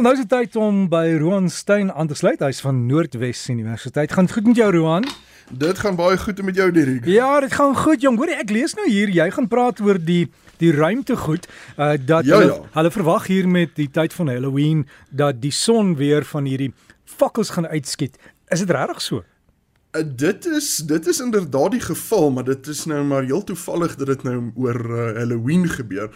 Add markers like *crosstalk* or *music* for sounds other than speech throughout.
En nou is dit tyd om by Roan Stein aan te sluit. Hy's van Noordwes Universiteit. Gaan goed met jou Roan? Dit gaan baie goed met jou Dirk. Ja, dit gaan goed jong. Hoor ek lees nou hier jy gaan praat oor die die ruimte goed. Uh dat ja, hulle, ja. hulle verwag hier met die tyd van Halloween dat die son weer van hierdie fakkels gaan uitskiet. Is dit regtig so? Uh, dit is dit is inderdaad die geval, maar dit is nou maar heel toevallig dat dit nou oor uh, Halloween gebeur.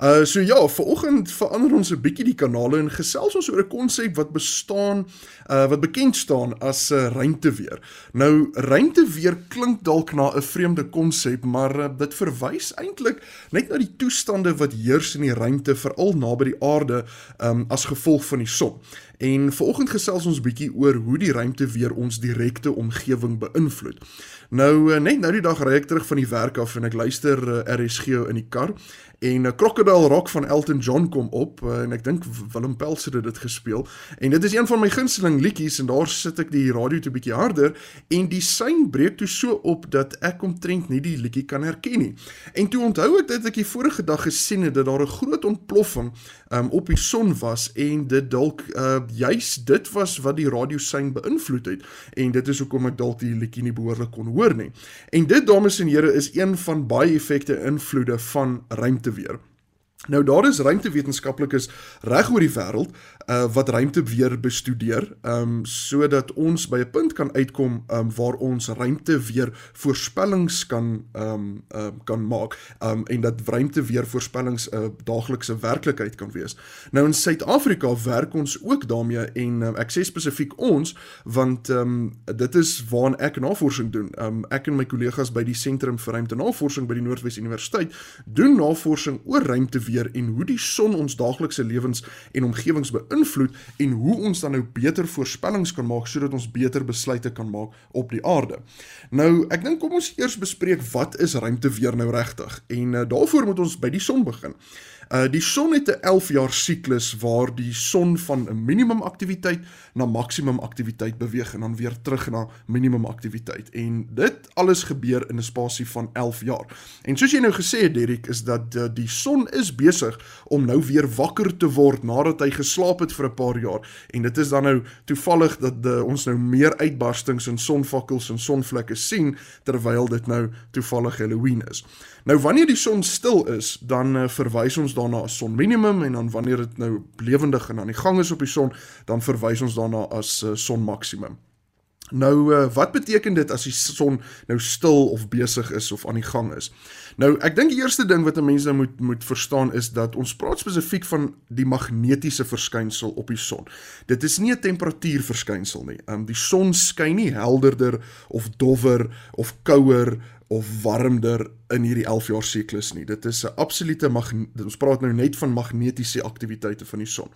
Uh so ja, vanoggend verander ons 'n bietjie die kanale en gesels ons oor 'n konsep wat bestaan uh wat bekend staan as 'n uh, ruimteweer. Nou ruimteweer klink dalk na 'n vreemde konsep, maar uh, dit verwys eintlik net na die toestande wat heers in die ruimte veral naby die aarde um as gevolg van die son. En vanoggend gesels ons bietjie oor hoe die ruimte weer ons direkte omgewing beïnvloed. Nou eh, net nou die dag ry ek terug van die werk af en ek luister uh, RSG in die kar en uh, Crocodile Rock van Elton John kom op uh, en ek dink Willem Pels het dit gespeel en dit is een van my gunsteling liedjies en daar sit ek die radio toe bietjie harder en die sein breek toe so op dat ek omtrent nie die liedjie kan herken nie. En toe onthou ek dat ek die vorige dag gesien het dat daar 'n groot ontploffing um, op die son was en dit dalk uh, juis dit was wat die radiosein beïnvloed het en dit is hoekom ek dalk die liedjie nie behoorlik kon hoor nie. En dit dames en here is een van baie effekte invloede van ruimteweer. Nou daar is ruimtewetenskaplikes reg oor die wêreld uh wat ruimteweer bestudeer, um sodat ons by 'n punt kan uitkom um waar ons ruimteweer voorspellings kan um uh, kan maak um en dat ruimteweer voorspellings 'n uh, daaglikse werklikheid kan wees. Nou in Suid-Afrika werk ons ook daarmee en um, ek sê spesifiek ons want um dit is waarna ek navorsing doen. Um ek en my kollegas by die Sentrum vir Ruimtenavorsing by die Noordwes Universiteit doen navorsing oor ruimteweer en hoe die son ons daaglikse lewens en omgewings beïnvloed en hoe ons dan nou beter voorspellings kan maak sodat ons beter besluite kan maak op die aarde. Nou, ek dink kom ons eers bespreek wat is ruimteweer nou regtig? En uh, daarvoor moet ons by die son begin. Uh die son het 'n 11 jaar siklus waar die son van 'n minimum aktiwiteit na maksimum aktiwiteit beweeg en dan weer terug na minimum aktiwiteit. En dit alles gebeur in 'n spasie van 11 jaar. En soos jy nou gesê het Derek, is dat uh, die son is besig om nou weer wakker te word nadat hy geslaap het vir 'n paar jaar. En dit is dan nou toevallig dat uh, ons nou meer uitbarstings en sonvakkels en sonvlekke sien terwyl dit nou toevallig Halloween is. Nou wanneer die son stil is, dan uh, verwys ons daarna as son minimum en dan wanneer dit nou lewendig en aan die gang is op die son, dan verwys ons daarna as uh, son maksimum. Nou uh, wat beteken dit as die son nou stil of besig is of aan die gang is? Nou ek dink die eerste ding wat 'n mens nou moet moet verstaan is dat ons praat spesifiek van die magnetiese verskynsel op die son. Dit is nie 'n temperatuurverskynsel nie. Um die son skyn nie helderder of dowwer of kouer of warmer in hierdie 11 jaar siklus nie. Dit is 'n absolute ons praat nou net van magnetiese aktiwiteite van die son.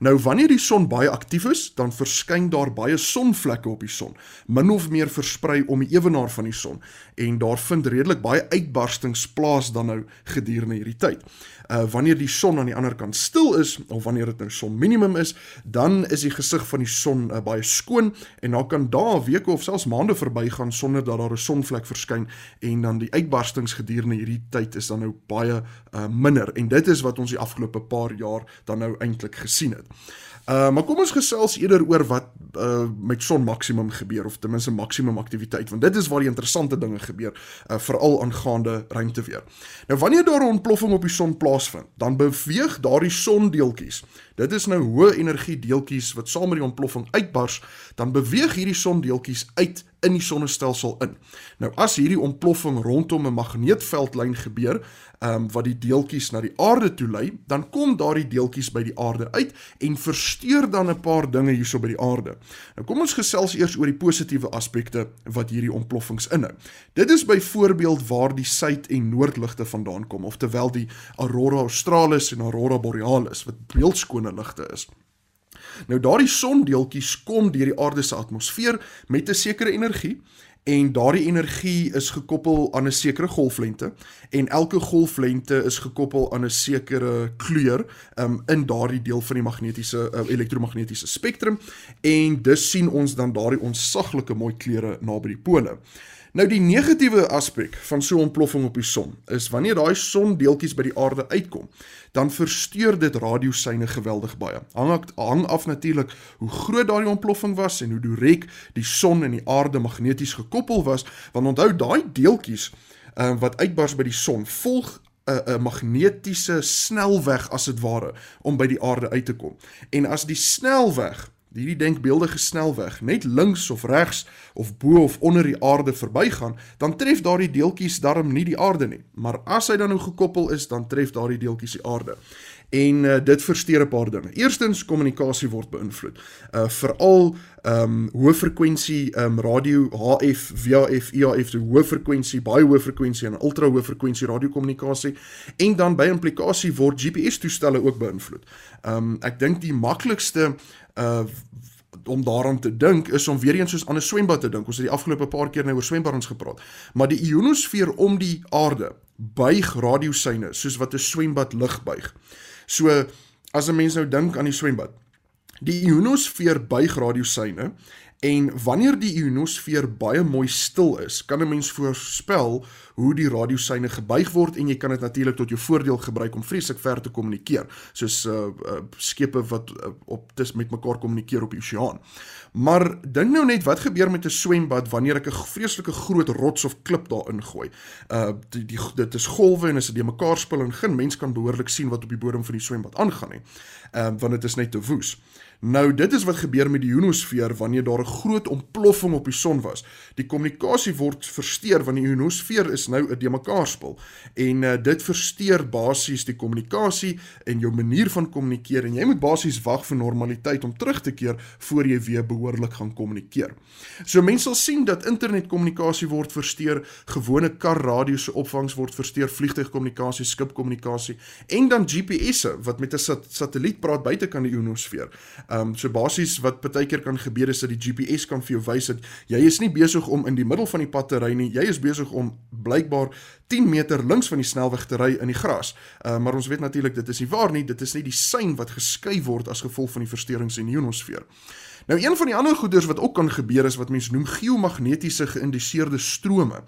Nou wanneer die son baie aktief is, dan verskyn daar baie sonvlekke op die son, min of meer versprei om die ewenaar van die son en daar vind redelik baie uitbarstings plaas dan nou gedurende hierdie tyd. Uh wanneer die son aan die ander kant stil is of wanneer dit nou son minimum is, dan is die gesig van die son uh, baie skoon en dan kan daar weke of selfs maande verbygaan sonder dat daar 'n sonvlek verskyn en dan die uitbarstings gedurende hierdie tyd is dan nou baie uh, minder en dit is wat ons die afgelope paar jaar dan nou eintlik gesien het. Uh maar kom ons gesels eerder oor wat uh met son maksimum gebeur of ten minste maksimum aktiwiteit want dit is waar die interessante dinge gebeur uh veral aangaande ruimteweer. Nou wanneer daar 'n ontploffing op die son plaasvind, dan beweeg daardie sondeeltjies. Dit is nou hoë energie deeltjies wat saam met die ontploffing uitbars, dan beweeg hierdie sondeeltjies uit in die sonnestelsel in. Nou as hierdie ontploffing rondom 'n magneetveldlyn gebeur, ehm um, wat die deeltjies na die aarde toe lei, dan kom daardie deeltjies by die aarde uit en versteur dan 'n paar dinge hierso by die aarde. Nou kom ons gesels eers oor die positiewe aspekte wat hierdie ontploffings inhou. Dit is byvoorbeeld waar die suid- en noordligte vandaan kom, oftewel die aurora australis en aurora borealis wat beeldskone ligte is. Nou daardie sondeeltjies kom deur die aarde se atmosfeer met 'n sekere energie en daardie energie is gekoppel aan 'n sekere golflengte en elke golflengte is gekoppel aan 'n sekere kleur um, in daardie deel van die magnetiese uh, elektromagnetiese spektrum en dus sien ons dan daardie onsaglike mooi kleure naby die pole. Nou die negatiewe aspek van so 'n ontploffing op die son is wanneer daai sondeeltjies by die aarde uitkom, dan versteur dit radiosyne geweldig baie. Hang hang af natuurlik hoe groot daardie ontploffing was en hoe direk die son en die aarde magneties gekoppel was, want onthou daai deeltjies uh, wat uitbars by die son volg 'n 'n magnetiese snelweg as dit ware om by die aarde uit te kom. En as die snelweg hierdie denkbeeldige snelweg net links of regs of bo of onder die aarde verbygaan, dan tref daardie deeltjies darm nie die aarde nie. Maar as hy dan nou gekoppel is, dan tref daardie deeltjies die aarde. En uh, dit versteur 'n paar dinge. Eerstens kommunikasie word beïnvloed. Uh veral um, hoë frekwensie ehm um, radio HF, VHF, IHF, die hoë frekwensie, baie hoë frekwensie en ultra hoë frekwensie radiokommunikasie en dan by implikasie word GPS toestelle ook beïnvloed. Ehm um, ek dink die maklikste uh om daaraan te dink is om weer eens soos aan 'n swembad te dink. Ons het die afgelope paar keer nou oor swembaddens gepraat. Maar die ionosfeer om die aarde buig radiosyne soos wat 'n swembad lig buig. So as 'n mens nou dink aan die swembad. Die ionosfeer buig radiosyne En wanneer die ionosfeer baie mooi stil is, kan 'n mens voorspel hoe die radiosyne gebuig word en jy kan dit natuurlik tot jou voordeel gebruik om vreeslik ver te kommunikeer, soos uh, uh skepe wat uh, op dis met mekaar kommunikeer op die oseaan. Maar dink nou net wat gebeur met 'n swembad wanneer ek 'n vreeslike groot rots of klip daarin gooi. Uh die, die dit is golwe en as dit mekaar spil en geen mens kan behoorlik sien wat op die bodem van die swembad aangaan nie. Ehm uh, want dit is net te woes. Nou dit is wat gebeur met die ionosfeer wanneer daar 'n groot ontploffing op die son was. Die kommunikasie word versteur want die ionosfeer is nou 'n deurmekaarspel en uh, dit versteur basies die kommunikasie en jou manier van kommunikeer en jy moet basies wag vir normaliteit om terug te keer voor jy weer behoorlik gaan kommunikeer. So mense sal sien dat internetkommunikasie word versteur, gewone kar radio se opvangs word versteur, vliegtuigkommunikasie, skipkommunikasie en dan GPS'e wat met 'n sat satelliet praat buite kan die ionosfeer. Ehm um, so basies wat baie keer kan gebeur is dat die GPS kan vir jou wys dat jy is nie besig om in die middel van die pad te ry nie. Jy is besig om blykbaar 10 meter links van die snelweg te ry in die gras. Ehm uh, maar ons weet natuurlik dit is nie waar nie. Dit is net die sein wat geskei word as gevolg van die versteurings in die ionosfeer. Nou een van die ander goeders wat ook kan gebeur is wat mense noem geomagnetiese geïnduseerde strome.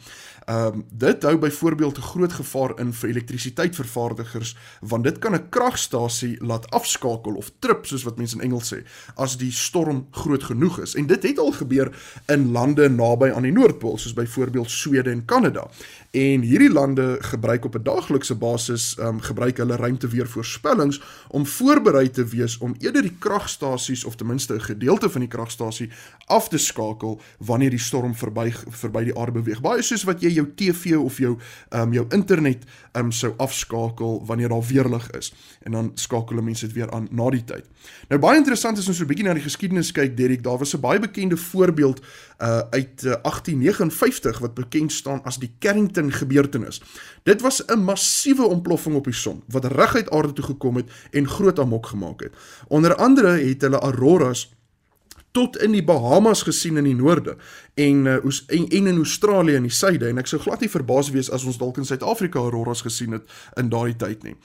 Ehm um, dit hou byvoorbeeld 'n groot gevaar in vir elektrisiteitsvervaardigers want dit kan 'n kragstasie laat afskakel of trip soos wat mense in Engels sê as die storm groot genoeg is. En dit het al gebeur in lande naby aan die Noordpool soos byvoorbeeld Swede en Kanada. En hierdie lande gebruik op 'n daaglikse basis ehm um, gebruik hulle ruimteweervoorspellings om voorberei te wees om eerder die kragstasies of ten minste 'n gedeelte van die kragstasie af te skakel wanneer die storm verby verby die aarde beweeg. Baie soos wat jy jou TV of jou ehm um, jou internet ehm um, sou afskakel wanneer daar weerlig is en dan skakel mense dit weer aan na die tyd. Nou baie interessant is om so 'n bietjie na die geskiedenis kyk, Derek, daar was 'n baie bekende voorbeeld uh uit uh, 1859 wat bekend staan as die Carrington gebeurtenis. Dit was 'n massiewe ontploffing op die son wat reguit aarde toe gekom het en groot amok gemaak het. Onder andere het hulle auroras tot in die Bahamas gesien in die noorde en uh, en, en in Australië in die suide en ek sou glad nie verbaas wees as ons dalk in Suid-Afrika auroras gesien het in daardie tyd nie.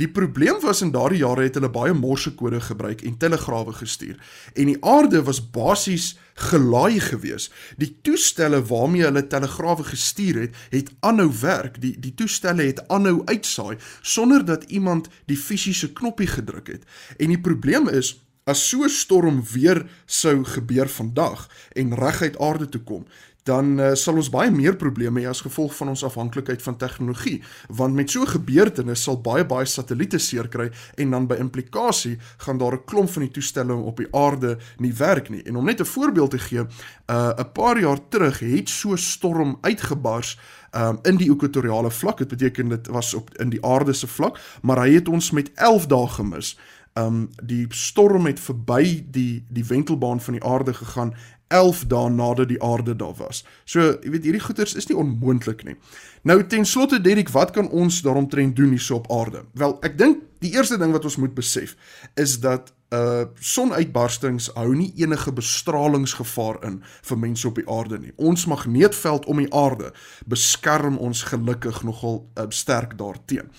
Die probleem was in daardie jare het hulle baie morsekode gebruik en telegrawe gestuur en die aarde was basies gelaai gewees. Die toestelle waarmee hulle telegrawe gestuur het, het aanhou werk. Die die toestelle het aanhou uitsaai sonder dat iemand die fisiese knoppie gedruk het. En die probleem is As so 'n storm weer sou gebeur vandag en reguit aarde toe kom, dan uh, sal ons baie meer probleme hê as gevolg van ons afhanklikheid van tegnologie, want met so 'n gebeurtenis sal baie baie satelliete seer kry en dan by implikasie gaan daar 'n klomp van die toestelle op die aarde nie werk nie. En om net 'n voorbeeld te gee, uh, 'n paar jaar terug het so 'n storm uitgebars um, in die ekwatoriale vlak. Dit beteken dit was op in die aarde se vlak, maar hy het ons met 11 dae gemis um die storm het verby die die wentelbaan van die aarde gegaan 11 dae nadat die aarde daar was. So, jy weet hierdie goeters is nie onmoontlik nie. Nou ten slotte Derek, wat kan ons daaromtrent doen hierso op aarde? Wel, ek dink die eerste ding wat ons moet besef is dat uh sonuitbarstings hou nie enige bestralingsgevaar in vir mense op die aarde nie. Ons magneetveld om die aarde beskerm ons gelukkig nogal uh, sterk daarteenoor.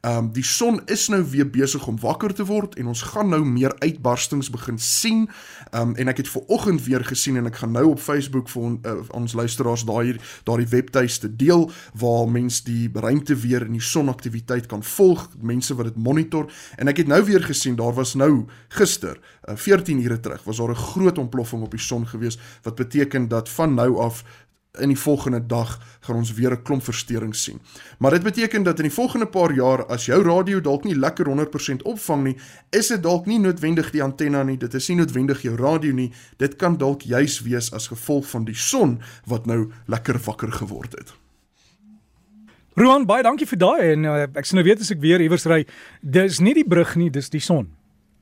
Ehm um, die son is nou weer besig om wakker te word en ons gaan nou meer uitbarstings begin sien. Ehm um, en ek het ver oggend weer gesien en ek gaan nou op Facebook vir on, uh, ons luisteraars daai daardie webtuiste deel waar mense die ruimte weer in die sonaktiwiteit kan volg, mense wat dit monitor en ek het nou weer gesien daar was nou gister, uh, 14 ure terug, was daar 'n groot ontploffing op die son gewees wat beteken dat van nou af in die volgende dag gaan ons weer 'n klomp versteurings sien. Maar dit beteken dat in die volgende paar jaar as jou radio dalk nie lekker 100% opvang nie, is dit dalk nie noodwendig die antenna nie, dit is nie noodwendig jou radio nie, dit kan dalk juis wees as gevolg van die son wat nou lekker wakker geword het. Roan, baie dankie vir daai en uh, ek sien nou weet as ek weer iewers ry, dis nie die brug nie, dis die son.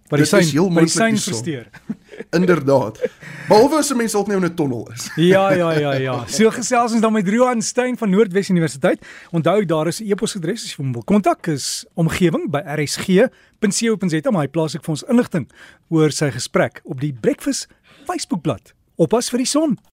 Wat die sein, wat die sein versteur. *laughs* Inderdaad. Behalwe as 'n mens dalk nou in 'n tonnel is. ja, ja, ja, ja. So gesels ons dan met Roan Stein van Noordwes Universiteit. Onthou daar is 'n e-posadres as jy hom wil kontak is omgewing by rsg.co.za maar hy plaas ek vir ons inligting oor sy gesprek op die Breakfast Facebookblad. Oppas vir die son.